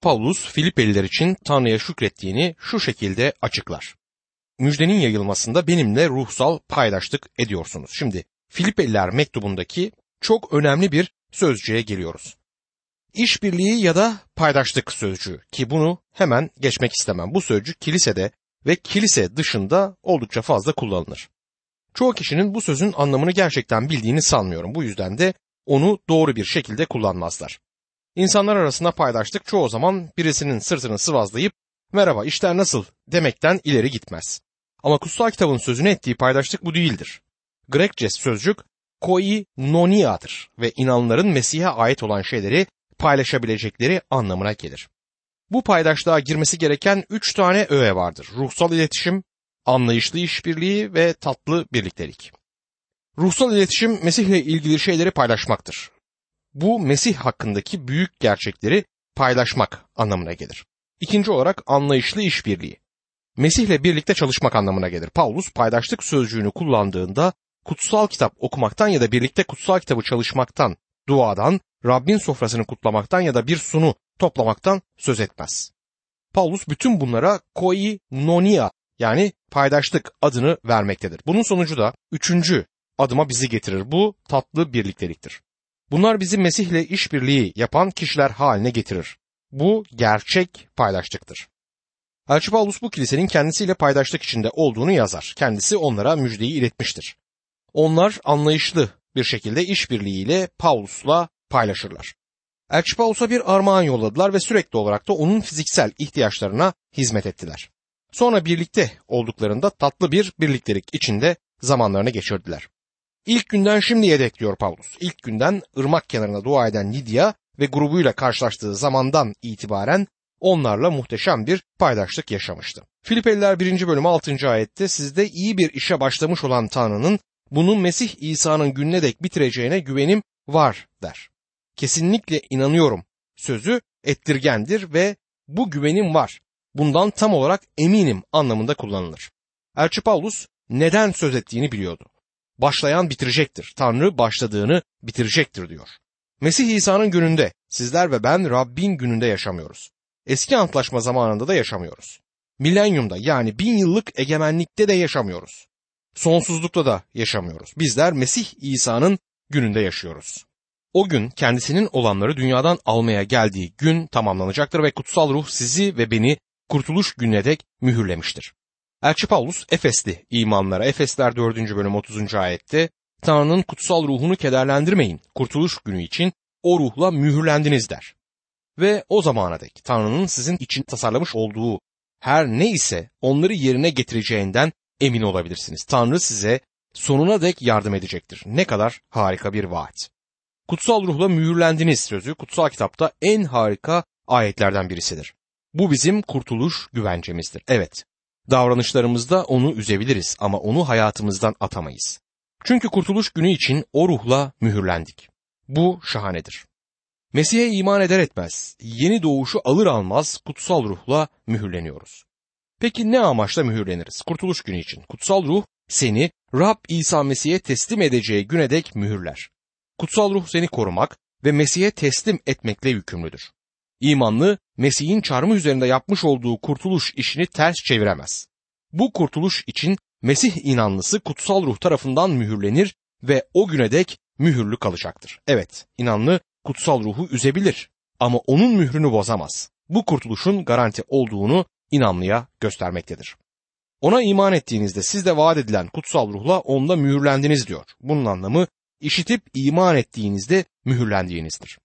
Paulus Filipeliler için Tanrı'ya şükrettiğini şu şekilde açıklar. Müjdenin yayılmasında benimle ruhsal paydaşlık ediyorsunuz. Şimdi Filipeliler mektubundaki çok önemli bir sözcüğe geliyoruz. İşbirliği ya da paydaşlık sözcüğü ki bunu hemen geçmek istemem. Bu sözcük kilisede ve kilise dışında oldukça fazla kullanılır. Çoğu kişinin bu sözün anlamını gerçekten bildiğini sanmıyorum. Bu yüzden de onu doğru bir şekilde kullanmazlar. İnsanlar arasında paydaşlık çoğu zaman birisinin sırtını sıvazlayıp merhaba işler nasıl demekten ileri gitmez. Ama kutsal kitabın sözünü ettiği paydaşlık bu değildir. Grekçe sözcük koi nonia'dır ve inanların Mesih'e ait olan şeyleri paylaşabilecekleri anlamına gelir. Bu paydaşlığa girmesi gereken üç tane öğe vardır. Ruhsal iletişim, anlayışlı işbirliği ve tatlı birliktelik. Ruhsal iletişim Mesih ile ilgili şeyleri paylaşmaktır. Bu Mesih hakkındaki büyük gerçekleri paylaşmak anlamına gelir. İkinci olarak anlayışlı işbirliği. Mesih ile birlikte çalışmak anlamına gelir. Paulus paydaşlık sözcüğünü kullandığında kutsal kitap okumaktan ya da birlikte kutsal kitabı çalışmaktan, duadan, Rabbin sofrasını kutlamaktan ya da bir sunu toplamaktan söz etmez. Paulus bütün bunlara koi nonia yani paydaşlık adını vermektedir. Bunun sonucu da üçüncü adıma bizi getirir. Bu tatlı birlikteliktir. Bunlar bizi Mesih ile işbirliği yapan kişiler haline getirir. Bu gerçek paydaşlıktır. Elçi Paulus bu kilisenin kendisiyle paydaşlık içinde olduğunu yazar. Kendisi onlara müjdeyi iletmiştir. Onlar anlayışlı bir şekilde işbirliğiyle Paulus'la paylaşırlar. Elçi Paulus'a bir armağan yolladılar ve sürekli olarak da onun fiziksel ihtiyaçlarına hizmet ettiler. Sonra birlikte olduklarında tatlı bir birliktelik içinde zamanlarını geçirdiler. İlk günden şimdiye dek diyor Paulus. İlk günden ırmak kenarına dua eden Lidya ve grubuyla karşılaştığı zamandan itibaren onlarla muhteşem bir paydaşlık yaşamıştı. Filipeliler 1. bölüm 6. ayette sizde iyi bir işe başlamış olan Tanrı'nın bunu Mesih İsa'nın gününe dek bitireceğine güvenim var der. Kesinlikle inanıyorum sözü ettirgendir ve bu güvenim var. Bundan tam olarak eminim anlamında kullanılır. Elçi Paulus neden söz ettiğini biliyordu. Başlayan bitirecektir. Tanrı başladığını bitirecektir diyor. Mesih İsa'nın gününde sizler ve ben Rabbin gününde yaşamıyoruz. Eski antlaşma zamanında da yaşamıyoruz. Milenyumda yani bin yıllık egemenlikte de yaşamıyoruz. Sonsuzlukta da yaşamıyoruz. Bizler Mesih İsa'nın gününde yaşıyoruz. O gün kendisinin olanları dünyadan almaya geldiği gün tamamlanacaktır ve kutsal ruh sizi ve beni kurtuluş gününe dek mühürlemiştir. Elçi Paulus Efesli imanlara Efesler 4. bölüm 30. ayette Tanrı'nın kutsal ruhunu kederlendirmeyin. Kurtuluş günü için o ruhla mühürlendiniz der. Ve o zamana dek Tanrı'nın sizin için tasarlamış olduğu her ne ise onları yerine getireceğinden emin olabilirsiniz. Tanrı size sonuna dek yardım edecektir. Ne kadar harika bir vaat. Kutsal ruhla mühürlendiniz sözü kutsal kitapta en harika ayetlerden birisidir. Bu bizim kurtuluş güvencemizdir. Evet, davranışlarımızda onu üzebiliriz ama onu hayatımızdan atamayız. Çünkü kurtuluş günü için o ruhla mühürlendik. Bu şahanedir. Mesih'e iman eder etmez, yeni doğuşu alır almaz kutsal ruhla mühürleniyoruz. Peki ne amaçla mühürleniriz? Kurtuluş günü için. Kutsal ruh seni Rab İsa Mesih'e teslim edeceği güne dek mühürler. Kutsal ruh seni korumak ve Mesih'e teslim etmekle yükümlüdür. İmanlı Mesih'in çarmıh üzerinde yapmış olduğu kurtuluş işini ters çeviremez. Bu kurtuluş için Mesih inanlısı kutsal ruh tarafından mühürlenir ve o güne dek mühürlü kalacaktır. Evet, inanlı kutsal ruhu üzebilir ama onun mührünü bozamaz. Bu kurtuluşun garanti olduğunu inanlıya göstermektedir. Ona iman ettiğinizde siz de vaat edilen kutsal ruhla onda mühürlendiniz diyor. Bunun anlamı işitip iman ettiğinizde mühürlendiğinizdir.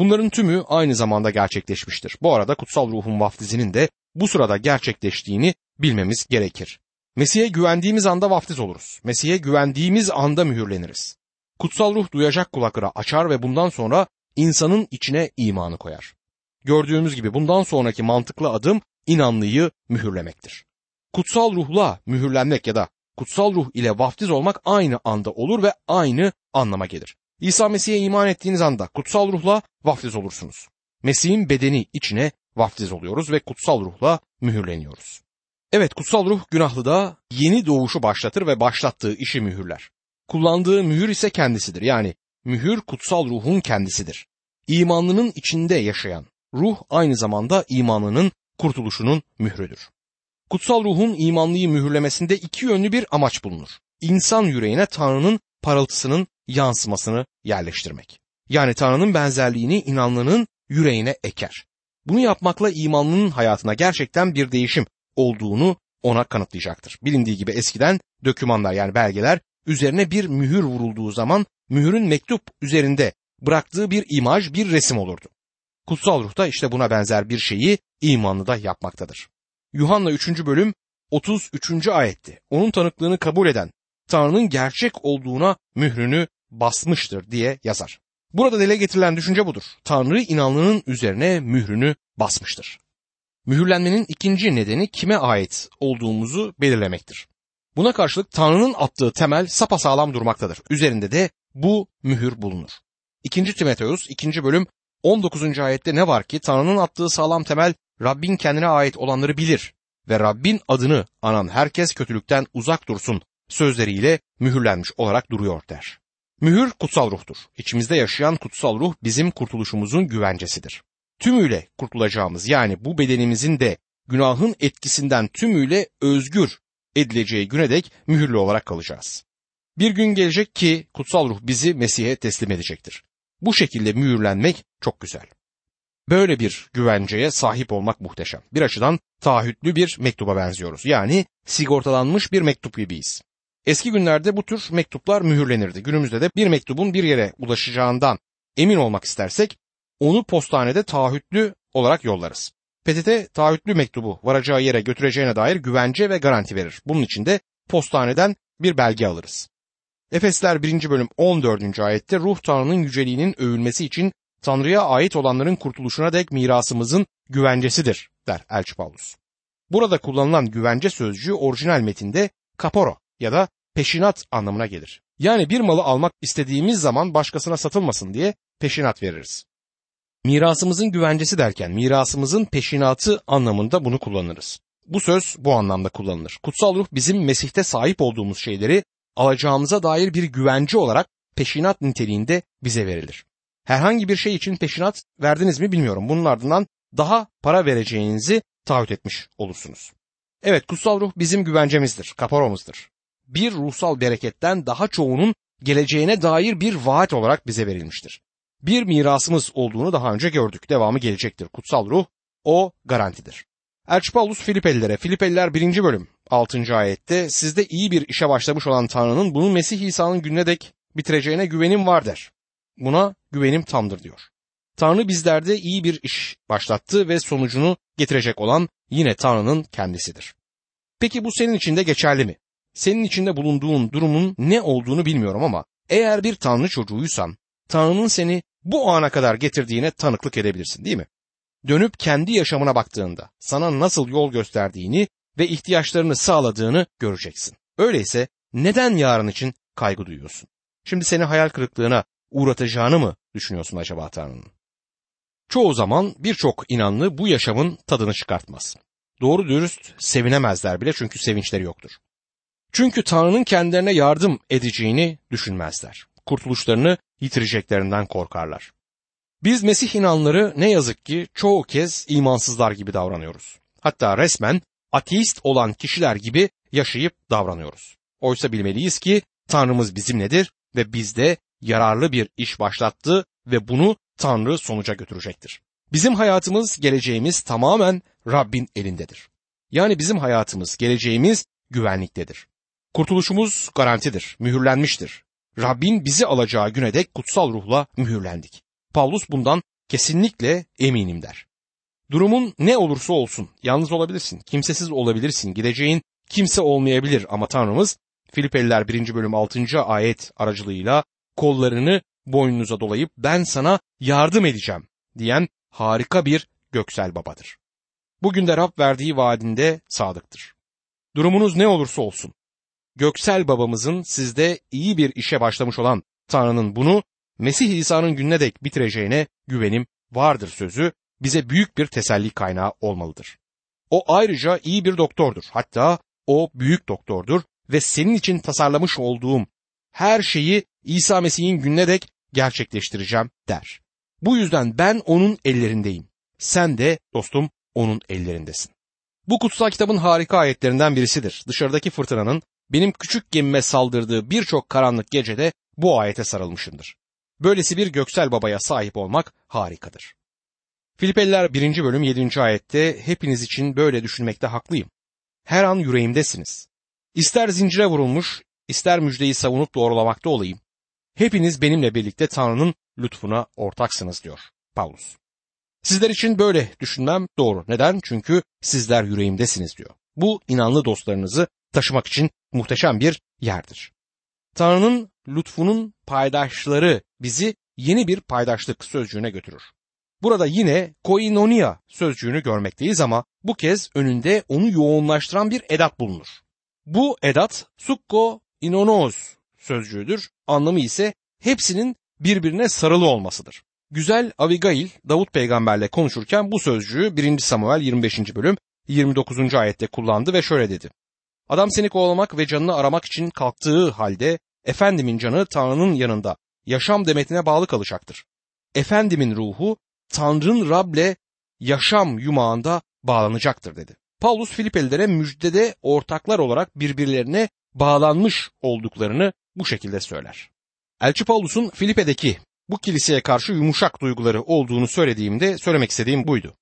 Bunların tümü aynı zamanda gerçekleşmiştir. Bu arada kutsal ruhun vaftizinin de bu sırada gerçekleştiğini bilmemiz gerekir. Mesih'e güvendiğimiz anda vaftiz oluruz. Mesih'e güvendiğimiz anda mühürleniriz. Kutsal ruh duyacak kulakları açar ve bundan sonra insanın içine imanı koyar. Gördüğümüz gibi bundan sonraki mantıklı adım inanlıyı mühürlemektir. Kutsal ruhla mühürlenmek ya da kutsal ruh ile vaftiz olmak aynı anda olur ve aynı anlama gelir. İsa Mesih'e iman ettiğiniz anda kutsal ruhla vaftiz olursunuz. Mesih'in bedeni içine vaftiz oluyoruz ve kutsal ruhla mühürleniyoruz. Evet kutsal ruh günahlı da yeni doğuşu başlatır ve başlattığı işi mühürler. Kullandığı mühür ise kendisidir. Yani mühür kutsal ruhun kendisidir. İmanlının içinde yaşayan, ruh aynı zamanda imanının kurtuluşunun mührüdür. Kutsal ruhun imanlıyı mühürlemesinde iki yönlü bir amaç bulunur. İnsan yüreğine Tanrı'nın parıltısının yansımasını yerleştirmek. Yani Tanrı'nın benzerliğini inanlının yüreğine eker. Bunu yapmakla imanlının hayatına gerçekten bir değişim olduğunu ona kanıtlayacaktır. Bilindiği gibi eskiden dökümanlar yani belgeler üzerine bir mühür vurulduğu zaman mühürün mektup üzerinde bıraktığı bir imaj, bir resim olurdu. Kutsal ruh da işte buna benzer bir şeyi imanlı da yapmaktadır. Yuhanna 3. bölüm 33. ayetti. Onun tanıklığını kabul eden Tanrı'nın gerçek olduğuna mührünü basmıştır diye yazar. Burada dile getirilen düşünce budur. Tanrı inanlının üzerine mührünü basmıştır. Mühürlenmenin ikinci nedeni kime ait olduğumuzu belirlemektir. Buna karşılık Tanrı'nın attığı temel sapasağlam durmaktadır. Üzerinde de bu mühür bulunur. 2. Timoteus 2. bölüm 19. ayette ne var ki Tanrı'nın attığı sağlam temel Rabbin kendine ait olanları bilir ve Rabbin adını anan herkes kötülükten uzak dursun sözleriyle mühürlenmiş olarak duruyor der. Mühür kutsal ruhtur. İçimizde yaşayan kutsal ruh bizim kurtuluşumuzun güvencesidir. Tümüyle kurtulacağımız yani bu bedenimizin de günahın etkisinden tümüyle özgür edileceği güne dek mühürlü olarak kalacağız. Bir gün gelecek ki kutsal ruh bizi Mesih'e teslim edecektir. Bu şekilde mühürlenmek çok güzel. Böyle bir güvenceye sahip olmak muhteşem. Bir açıdan taahhütlü bir mektuba benziyoruz. Yani sigortalanmış bir mektup gibiyiz. Eski günlerde bu tür mektuplar mühürlenirdi. Günümüzde de bir mektubun bir yere ulaşacağından emin olmak istersek onu postanede taahhütlü olarak yollarız. PTT taahhütlü mektubu varacağı yere götüreceğine dair güvence ve garanti verir. Bunun için de postaneden bir belge alırız. Efesler 1. bölüm 14. ayette ruh Tanrı'nın yüceliğinin övülmesi için Tanrı'ya ait olanların kurtuluşuna dek mirasımızın güvencesidir der Elçi Paulus. Burada kullanılan güvence sözcüğü orijinal metinde kaporo ya da peşinat anlamına gelir. Yani bir malı almak istediğimiz zaman başkasına satılmasın diye peşinat veririz. Mirasımızın güvencesi derken mirasımızın peşinatı anlamında bunu kullanırız. Bu söz bu anlamda kullanılır. Kutsal ruh bizim Mesih'te sahip olduğumuz şeyleri alacağımıza dair bir güvence olarak peşinat niteliğinde bize verilir. Herhangi bir şey için peşinat verdiniz mi bilmiyorum. Bunun ardından daha para vereceğinizi taahhüt etmiş olursunuz. Evet kutsal ruh bizim güvencemizdir, kaparomuzdur. Bir ruhsal bereketten daha çoğunun geleceğine dair bir vaat olarak bize verilmiştir. Bir mirasımız olduğunu daha önce gördük. Devamı gelecektir. Kutsal ruh o garantidir. Elçi Paulus Filipelilere, Filipeliler 1. bölüm 6. ayette sizde iyi bir işe başlamış olan Tanrı'nın bunu Mesih İsa'nın gününe dek bitireceğine güvenim var der. Buna güvenim tamdır diyor. Tanrı bizlerde iyi bir iş başlattı ve sonucunu getirecek olan yine Tanrı'nın kendisidir. Peki bu senin için de geçerli mi? Senin içinde bulunduğun durumun ne olduğunu bilmiyorum ama eğer bir Tanrı çocuğuysan Tanrı'nın seni bu ana kadar getirdiğine tanıklık edebilirsin değil mi? Dönüp kendi yaşamına baktığında sana nasıl yol gösterdiğini ve ihtiyaçlarını sağladığını göreceksin. Öyleyse neden yarın için kaygı duyuyorsun? Şimdi seni hayal kırıklığına uğratacağını mı düşünüyorsun acaba Tanrı'nın? Çoğu zaman birçok inanlı bu yaşamın tadını çıkartmaz. Doğru dürüst sevinemezler bile çünkü sevinçleri yoktur. Çünkü Tanrı'nın kendilerine yardım edeceğini düşünmezler. Kurtuluşlarını yitireceklerinden korkarlar. Biz Mesih inanları ne yazık ki çoğu kez imansızlar gibi davranıyoruz. Hatta resmen ateist olan kişiler gibi yaşayıp davranıyoruz. Oysa bilmeliyiz ki Tanrımız bizimledir ve bizde yararlı bir iş başlattı ve bunu Tanrı sonuca götürecektir. Bizim hayatımız, geleceğimiz tamamen Rabbin elindedir. Yani bizim hayatımız, geleceğimiz güvenliktedir. Kurtuluşumuz garantidir, mühürlenmiştir. Rabbin bizi alacağı güne dek kutsal ruhla mühürlendik. Paulus bundan kesinlikle eminim der. Durumun ne olursa olsun yalnız olabilirsin, kimsesiz olabilirsin, gideceğin kimse olmayabilir ama Tanrımız Filipeliler 1. bölüm 6. ayet aracılığıyla kollarını boynunuza dolayıp ben sana yardım edeceğim diyen harika bir göksel babadır. Bugün de Rab verdiği vaadinde sadıktır. Durumunuz ne olursa olsun, göksel babamızın sizde iyi bir işe başlamış olan Tanrı'nın bunu Mesih İsa'nın gününe dek bitireceğine güvenim vardır sözü bize büyük bir teselli kaynağı olmalıdır. O ayrıca iyi bir doktordur. Hatta o büyük doktordur ve senin için tasarlamış olduğum her şeyi İsa Mesih'in gününe dek gerçekleştireceğim der. Bu yüzden ben onun ellerindeyim sen de dostum onun ellerindesin. Bu kutsal kitabın harika ayetlerinden birisidir. Dışarıdaki fırtınanın benim küçük gemime saldırdığı birçok karanlık gecede bu ayete sarılmışımdır. Böylesi bir göksel babaya sahip olmak harikadır. Filipeliler 1. bölüm 7. ayette hepiniz için böyle düşünmekte haklıyım. Her an yüreğimdesiniz. İster zincire vurulmuş, ister müjdeyi savunup doğrulamakta olayım. Hepiniz benimle birlikte Tanrı'nın lütfuna ortaksınız diyor Paulus. Sizler için böyle düşünmem doğru. Neden? Çünkü sizler yüreğimdesiniz diyor. Bu inanlı dostlarınızı taşımak için muhteşem bir yerdir. Tanrı'nın lütfunun paydaşları bizi yeni bir paydaşlık sözcüğüne götürür. Burada yine koinonia sözcüğünü görmekteyiz ama bu kez önünde onu yoğunlaştıran bir edat bulunur. Bu edat sukko inonos sözcüğüdür. Anlamı ise hepsinin birbirine sarılı olmasıdır. Güzel Abigail Davut peygamberle konuşurken bu sözcüğü 1. Samuel 25. bölüm 29. ayette kullandı ve şöyle dedi. Adam seni kovalamak ve canını aramak için kalktığı halde efendimin canı Tanrı'nın yanında yaşam demetine bağlı kalacaktır. Efendimin ruhu Tanrı'nın Rab'le yaşam yumağında bağlanacaktır dedi. Paulus Filipelilere müjdede ortaklar olarak birbirlerine bağlanmış olduklarını bu şekilde söyler. Elçi Paulus'un Filipe'deki bu kiliseye karşı yumuşak duyguları olduğunu söylediğimde söylemek istediğim buydu.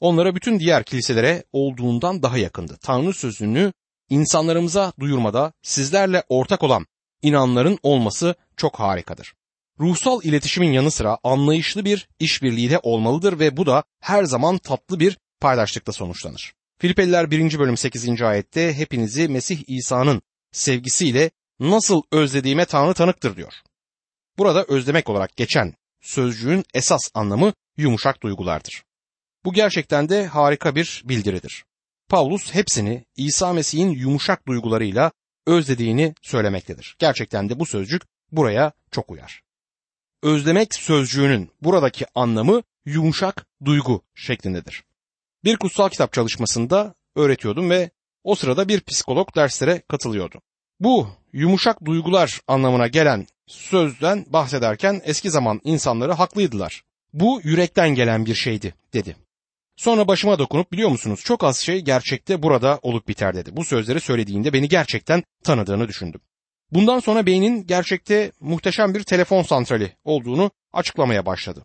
Onlara bütün diğer kiliselere olduğundan daha yakındı. Tanrı sözünü insanlarımıza duyurmada sizlerle ortak olan inanların olması çok harikadır. Ruhsal iletişimin yanı sıra anlayışlı bir işbirliği de olmalıdır ve bu da her zaman tatlı bir paydaşlıkta sonuçlanır. Filipeliler 1. bölüm 8. ayette hepinizi Mesih İsa'nın sevgisiyle nasıl özlediğime Tanrı tanıktır diyor. Burada özlemek olarak geçen sözcüğün esas anlamı yumuşak duygulardır. Bu gerçekten de harika bir bildiridir. Paulus hepsini İsa Mesih'in yumuşak duygularıyla özlediğini söylemektedir. Gerçekten de bu sözcük buraya çok uyar. Özlemek sözcüğünün buradaki anlamı yumuşak duygu şeklindedir. Bir kutsal kitap çalışmasında öğretiyordum ve o sırada bir psikolog derslere katılıyordu. Bu yumuşak duygular anlamına gelen sözden bahsederken eski zaman insanları haklıydılar. Bu yürekten gelen bir şeydi dedi. Sonra başıma dokunup biliyor musunuz çok az şey gerçekte burada olup biter dedi. Bu sözleri söylediğinde beni gerçekten tanıdığını düşündüm. Bundan sonra beynin gerçekte muhteşem bir telefon santrali olduğunu açıklamaya başladı.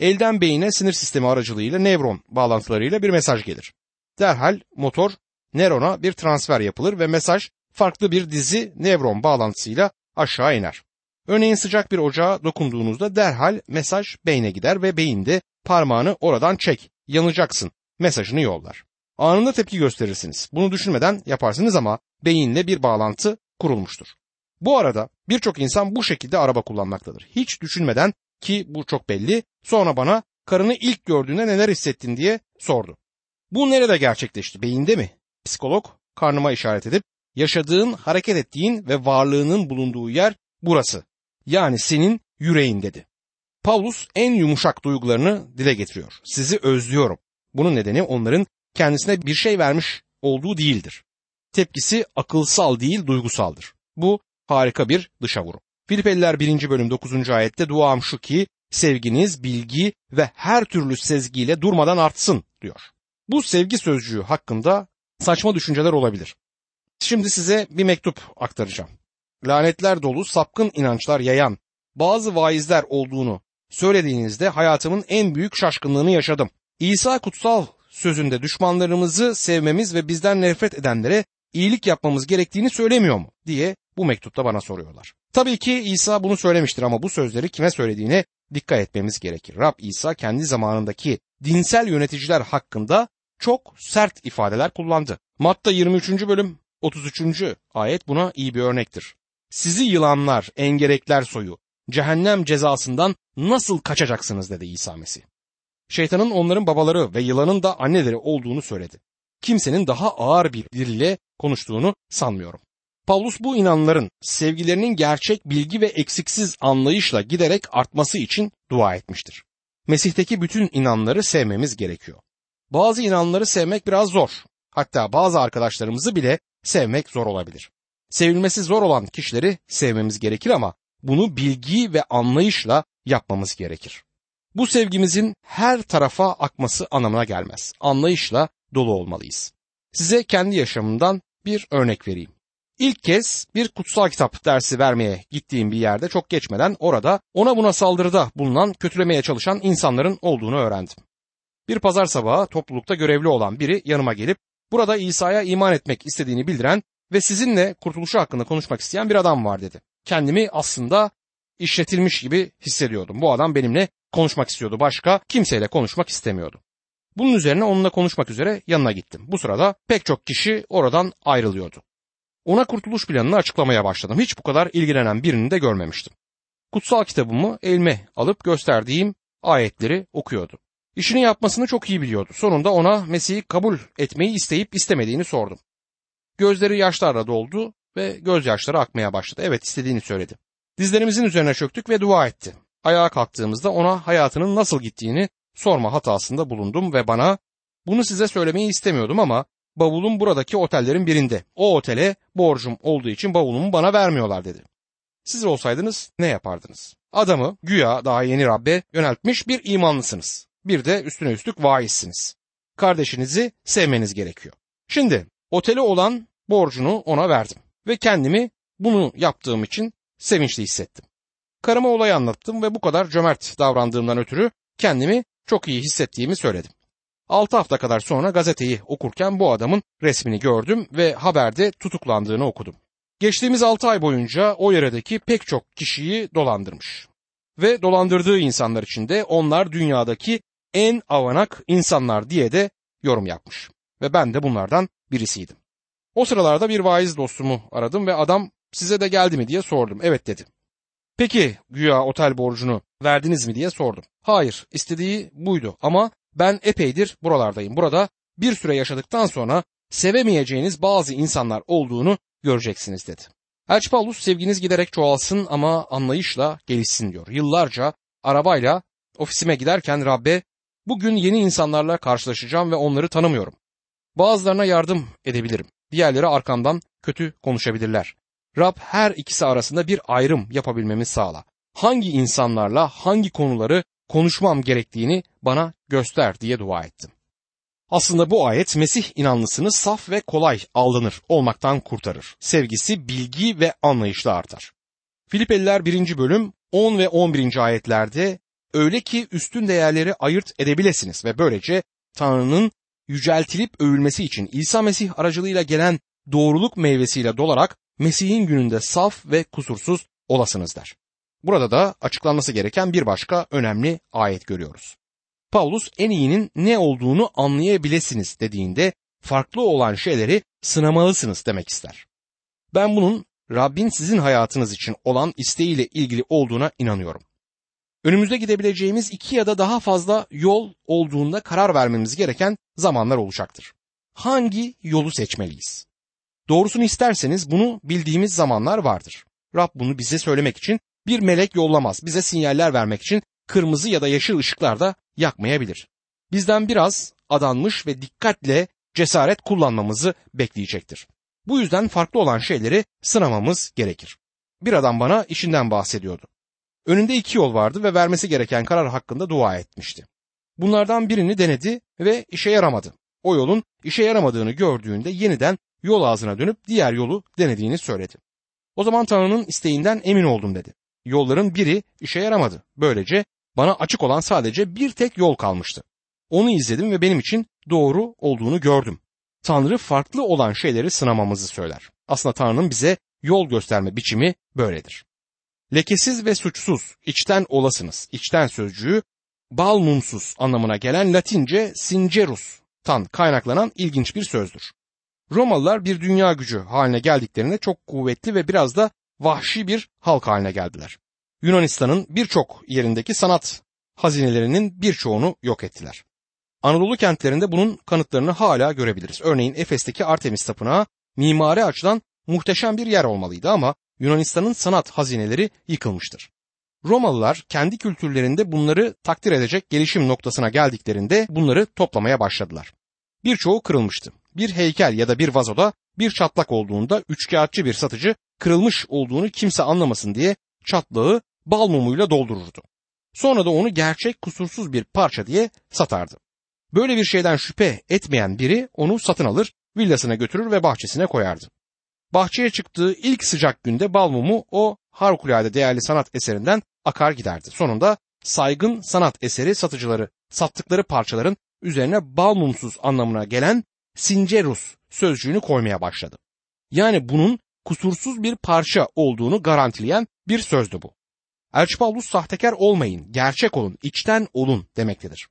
Elden beyine sinir sistemi aracılığıyla nevron bağlantılarıyla bir mesaj gelir. Derhal motor nörona bir transfer yapılır ve mesaj farklı bir dizi nevron bağlantısıyla aşağı iner. Örneğin sıcak bir ocağa dokunduğunuzda derhal mesaj beyne gider ve beyinde parmağını oradan çek, yanacaksın mesajını yollar. Anında tepki gösterirsiniz. Bunu düşünmeden yaparsınız ama beyinle bir bağlantı kurulmuştur. Bu arada birçok insan bu şekilde araba kullanmaktadır. Hiç düşünmeden ki bu çok belli sonra bana karını ilk gördüğünde neler hissettin diye sordu. Bu nerede gerçekleşti? Beyinde mi? Psikolog karnıma işaret edip yaşadığın, hareket ettiğin ve varlığının bulunduğu yer burası. Yani senin yüreğin dedi. Paulus en yumuşak duygularını dile getiriyor. Sizi özlüyorum. Bunun nedeni onların kendisine bir şey vermiş olduğu değildir. Tepkisi akılsal değil duygusaldır. Bu harika bir dışa vurum. Filipeliler 1. bölüm 9. ayette duam şu ki sevginiz, bilgi ve her türlü sezgiyle durmadan artsın diyor. Bu sevgi sözcüğü hakkında saçma düşünceler olabilir. Şimdi size bir mektup aktaracağım. Lanetler dolu sapkın inançlar yayan bazı vaizler olduğunu söylediğinizde hayatımın en büyük şaşkınlığını yaşadım. İsa kutsal sözünde düşmanlarımızı sevmemiz ve bizden nefret edenlere iyilik yapmamız gerektiğini söylemiyor mu diye bu mektupta bana soruyorlar. Tabii ki İsa bunu söylemiştir ama bu sözleri kime söylediğine dikkat etmemiz gerekir. Rab İsa kendi zamanındaki dinsel yöneticiler hakkında çok sert ifadeler kullandı. Matta 23. bölüm 33. ayet buna iyi bir örnektir. Sizi yılanlar, engerekler soyu, cehennem cezasından nasıl kaçacaksınız dedi İsa Mesih. Şeytanın onların babaları ve yılanın da anneleri olduğunu söyledi. Kimsenin daha ağır bir dille konuştuğunu sanmıyorum. Paulus bu inanların sevgilerinin gerçek bilgi ve eksiksiz anlayışla giderek artması için dua etmiştir. Mesih'teki bütün inanları sevmemiz gerekiyor. Bazı inanları sevmek biraz zor. Hatta bazı arkadaşlarımızı bile sevmek zor olabilir. Sevilmesi zor olan kişileri sevmemiz gerekir ama bunu bilgi ve anlayışla yapmamız gerekir. Bu sevgimizin her tarafa akması anlamına gelmez. Anlayışla dolu olmalıyız. Size kendi yaşamımdan bir örnek vereyim. İlk kez bir kutsal kitap dersi vermeye gittiğim bir yerde çok geçmeden orada ona buna saldırıda bulunan, kötülemeye çalışan insanların olduğunu öğrendim. Bir pazar sabahı toplulukta görevli olan biri yanıma gelip burada İsa'ya iman etmek istediğini bildiren ve sizinle kurtuluşu hakkında konuşmak isteyen bir adam var dedi. Kendimi aslında işletilmiş gibi hissediyordum. Bu adam benimle konuşmak istiyordu. Başka kimseyle konuşmak istemiyordu. Bunun üzerine onunla konuşmak üzere yanına gittim. Bu sırada pek çok kişi oradan ayrılıyordu. Ona kurtuluş planını açıklamaya başladım. Hiç bu kadar ilgilenen birini de görmemiştim. Kutsal kitabımı elime alıp gösterdiğim ayetleri okuyordu. İşini yapmasını çok iyi biliyordu. Sonunda ona Mesih'i kabul etmeyi isteyip istemediğini sordum. Gözleri yaşlarla doldu ve gözyaşları akmaya başladı. Evet istediğini söyledi. Dizlerimizin üzerine çöktük ve dua etti. Ayağa kalktığımızda ona hayatının nasıl gittiğini sorma hatasında bulundum ve bana bunu size söylemeyi istemiyordum ama bavulum buradaki otellerin birinde. O otele borcum olduğu için bavulumu bana vermiyorlar dedi. Siz olsaydınız ne yapardınız? Adamı güya daha yeni Rabbe yöneltmiş bir imanlısınız. Bir de üstüne üstlük vaizsiniz. Kardeşinizi sevmeniz gerekiyor. Şimdi otele olan borcunu ona verdim ve kendimi bunu yaptığım için sevinçli hissettim. Karıma olayı anlattım ve bu kadar cömert davrandığımdan ötürü kendimi çok iyi hissettiğimi söyledim. 6 hafta kadar sonra gazeteyi okurken bu adamın resmini gördüm ve haberde tutuklandığını okudum. Geçtiğimiz 6 ay boyunca o yöredeki pek çok kişiyi dolandırmış. Ve dolandırdığı insanlar için de onlar dünyadaki en avanak insanlar diye de yorum yapmış. Ve ben de bunlardan birisiydim. O sıralarda bir vaiz dostumu aradım ve adam size de geldi mi diye sordum. Evet dedi. Peki güya otel borcunu verdiniz mi diye sordum. Hayır istediği buydu ama ben epeydir buralardayım. Burada bir süre yaşadıktan sonra sevemeyeceğiniz bazı insanlar olduğunu göreceksiniz dedi. Elçi Paulus sevginiz giderek çoğalsın ama anlayışla gelişsin diyor. Yıllarca arabayla ofisime giderken Rabbe bugün yeni insanlarla karşılaşacağım ve onları tanımıyorum. Bazılarına yardım edebilirim. Diğerleri arkamdan kötü konuşabilirler. Rab her ikisi arasında bir ayrım yapabilmemi sağla. Hangi insanlarla hangi konuları konuşmam gerektiğini bana göster diye dua ettim. Aslında bu ayet Mesih inanlısını saf ve kolay aldanır olmaktan kurtarır. Sevgisi, bilgi ve anlayışla artar. Filipeliler 1. bölüm 10 ve 11. ayetlerde öyle ki üstün değerleri ayırt edebilesiniz ve böylece Tanrı'nın yüceltilip övülmesi için İsa Mesih aracılığıyla gelen doğruluk meyvesiyle dolarak Mesih'in gününde saf ve kusursuz olasınız der. Burada da açıklanması gereken bir başka önemli ayet görüyoruz. Paulus en iyinin ne olduğunu anlayabilesiniz dediğinde farklı olan şeyleri sınamalısınız demek ister. Ben bunun Rabbin sizin hayatınız için olan isteğiyle ilgili olduğuna inanıyorum. Önümüzde gidebileceğimiz iki ya da daha fazla yol olduğunda karar vermemiz gereken zamanlar olacaktır. Hangi yolu seçmeliyiz? Doğrusunu isterseniz bunu bildiğimiz zamanlar vardır. Rab bunu bize söylemek için bir melek yollamaz. Bize sinyaller vermek için kırmızı ya da yeşil ışıklar da yakmayabilir. Bizden biraz adanmış ve dikkatle cesaret kullanmamızı bekleyecektir. Bu yüzden farklı olan şeyleri sınamamız gerekir. Bir adam bana işinden bahsediyordu. Önünde iki yol vardı ve vermesi gereken karar hakkında dua etmişti. Bunlardan birini denedi ve işe yaramadı. O yolun işe yaramadığını gördüğünde yeniden yol ağzına dönüp diğer yolu denediğini söyledi. O zaman Tanrı'nın isteğinden emin oldum dedi. Yolların biri işe yaramadı. Böylece bana açık olan sadece bir tek yol kalmıştı. Onu izledim ve benim için doğru olduğunu gördüm. Tanrı farklı olan şeyleri sınamamızı söyler. Aslında Tanrı'nın bize yol gösterme biçimi böyledir. Lekesiz ve suçsuz, içten olasınız. İçten sözcüğü bal mumsuz anlamına gelen Latince sincerus'tan kaynaklanan ilginç bir sözdür. Romalılar bir dünya gücü haline geldiklerinde çok kuvvetli ve biraz da vahşi bir halk haline geldiler. Yunanistan'ın birçok yerindeki sanat hazinelerinin birçoğunu yok ettiler. Anadolu kentlerinde bunun kanıtlarını hala görebiliriz. Örneğin Efes'teki Artemis Tapınağı mimari açıdan muhteşem bir yer olmalıydı ama Yunanistan'ın sanat hazineleri yıkılmıştır. Romalılar kendi kültürlerinde bunları takdir edecek gelişim noktasına geldiklerinde bunları toplamaya başladılar. Birçoğu kırılmıştı. Bir heykel ya da bir vazoda bir çatlak olduğunda üçkağıtçı bir satıcı kırılmış olduğunu kimse anlamasın diye çatlağı bal mumuyla doldururdu. Sonra da onu gerçek kusursuz bir parça diye satardı. Böyle bir şeyden şüphe etmeyen biri onu satın alır, villasına götürür ve bahçesine koyardı. Bahçeye çıktığı ilk sıcak günde bal mumu o harikulade değerli sanat eserinden akar giderdi. Sonunda saygın sanat eseri satıcıları sattıkları parçaların üzerine bal mumsuz anlamına gelen sincerus sözcüğünü koymaya başladı. Yani bunun kusursuz bir parça olduğunu garantileyen bir sözdü bu. Elçi Paulus sahtekar olmayın, gerçek olun, içten olun demektedir.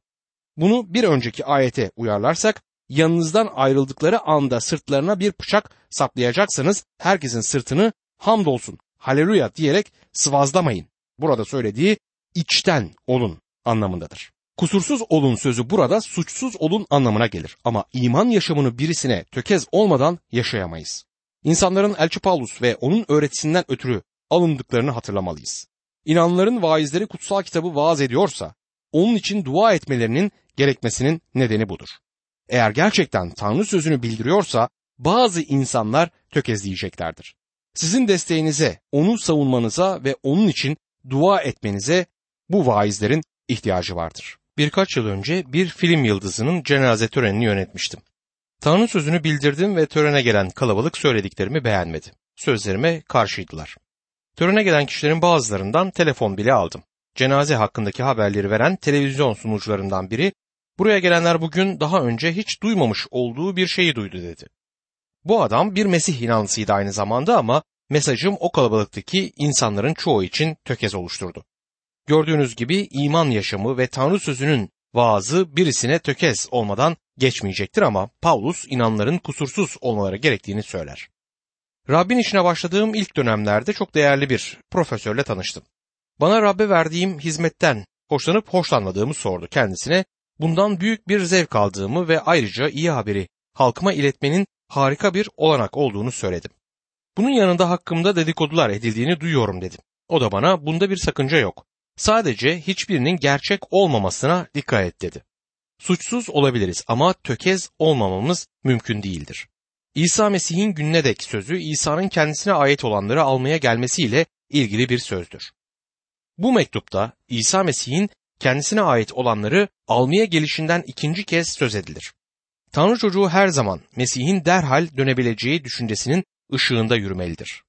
Bunu bir önceki ayete uyarlarsak yanınızdan ayrıldıkları anda sırtlarına bir bıçak saplayacaksanız herkesin sırtını hamdolsun, haleluya diyerek sıvazlamayın. Burada söylediği içten olun anlamındadır. Kusursuz olun sözü burada suçsuz olun anlamına gelir ama iman yaşamını birisine tökez olmadan yaşayamayız. İnsanların Elçi Paulus ve onun öğretisinden ötürü alındıklarını hatırlamalıyız. İnanların vaizleri kutsal kitabı vaaz ediyorsa onun için dua etmelerinin gerekmesinin nedeni budur. Eğer gerçekten Tanrı sözünü bildiriyorsa bazı insanlar tökezleyeceklerdir. Sizin desteğinize, onu savunmanıza ve onun için dua etmenize bu vaizlerin ihtiyacı vardır. Birkaç yıl önce bir film yıldızının cenaze törenini yönetmiştim. Tanrı sözünü bildirdim ve törene gelen kalabalık söylediklerimi beğenmedi. Sözlerime karşıydılar. Törene gelen kişilerin bazılarından telefon bile aldım. Cenaze hakkındaki haberleri veren televizyon sunucularından biri, buraya gelenler bugün daha önce hiç duymamış olduğu bir şeyi duydu dedi. Bu adam bir Mesih inanlısıydı aynı zamanda ama mesajım o kalabalıktaki insanların çoğu için tökez oluşturdu. Gördüğünüz gibi iman yaşamı ve Tanrı sözünün vaazı birisine tökez olmadan geçmeyecektir ama Paulus inanların kusursuz olmaları gerektiğini söyler. Rabbin işine başladığım ilk dönemlerde çok değerli bir profesörle tanıştım. Bana Rabbe verdiğim hizmetten hoşlanıp hoşlanmadığımı sordu kendisine. Bundan büyük bir zevk aldığımı ve ayrıca iyi haberi halkıma iletmenin harika bir olanak olduğunu söyledim. Bunun yanında hakkımda dedikodular edildiğini duyuyorum dedim. O da bana bunda bir sakınca yok. Sadece hiçbirinin gerçek olmamasına dikkat et dedi. Suçsuz olabiliriz ama tökez olmamamız mümkün değildir. İsa Mesih'in gününe dek sözü İsa'nın kendisine ait olanları almaya gelmesiyle ilgili bir sözdür. Bu mektupta İsa Mesih'in kendisine ait olanları almaya gelişinden ikinci kez söz edilir. Tanrı çocuğu her zaman Mesih'in derhal dönebileceği düşüncesinin ışığında yürümelidir.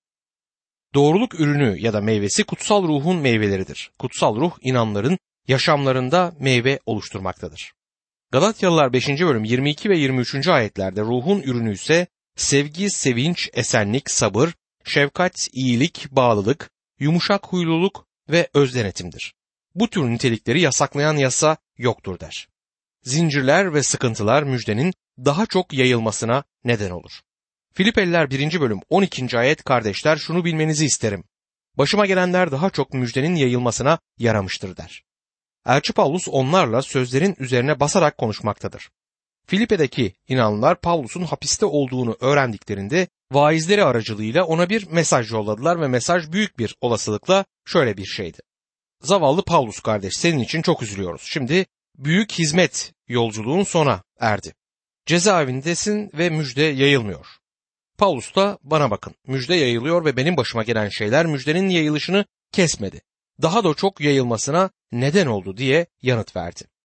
Doğruluk ürünü ya da meyvesi kutsal ruhun meyveleridir. Kutsal ruh inanların yaşamlarında meyve oluşturmaktadır. Galatyalılar 5. bölüm 22 ve 23. ayetlerde ruhun ürünü ise sevgi, sevinç, esenlik, sabır, şefkat, iyilik, bağlılık, yumuşak huyluluk ve özdenetimdir. Bu tür nitelikleri yasaklayan yasa yoktur der. Zincirler ve sıkıntılar müjdenin daha çok yayılmasına neden olur. Filipeliler 1. bölüm 12. ayet kardeşler şunu bilmenizi isterim. Başıma gelenler daha çok müjdenin yayılmasına yaramıştır der. Elçi Paulus onlarla sözlerin üzerine basarak konuşmaktadır. Filipe'deki inanlılar Paulus'un hapiste olduğunu öğrendiklerinde vaizleri aracılığıyla ona bir mesaj yolladılar ve mesaj büyük bir olasılıkla şöyle bir şeydi. Zavallı Paulus kardeş senin için çok üzülüyoruz. Şimdi büyük hizmet yolculuğun sona erdi. Cezaevindesin ve müjde yayılmıyor. Paulus da bana bakın müjde yayılıyor ve benim başıma gelen şeyler müjdenin yayılışını kesmedi. Daha da çok yayılmasına neden oldu diye yanıt verdi.